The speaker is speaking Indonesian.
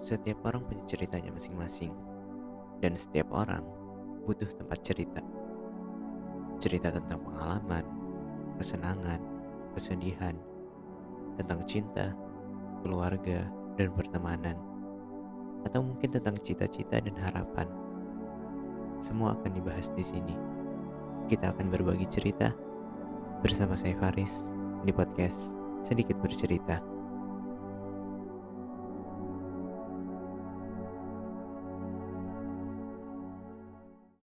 Setiap orang punya ceritanya masing-masing, dan setiap orang butuh tempat cerita. Cerita tentang pengalaman, kesenangan, kesedihan, tentang cinta, keluarga, dan pertemanan, atau mungkin tentang cita-cita dan harapan. Semua akan dibahas di sini. Kita akan berbagi cerita bersama saya Faris di podcast Sedikit Bercerita.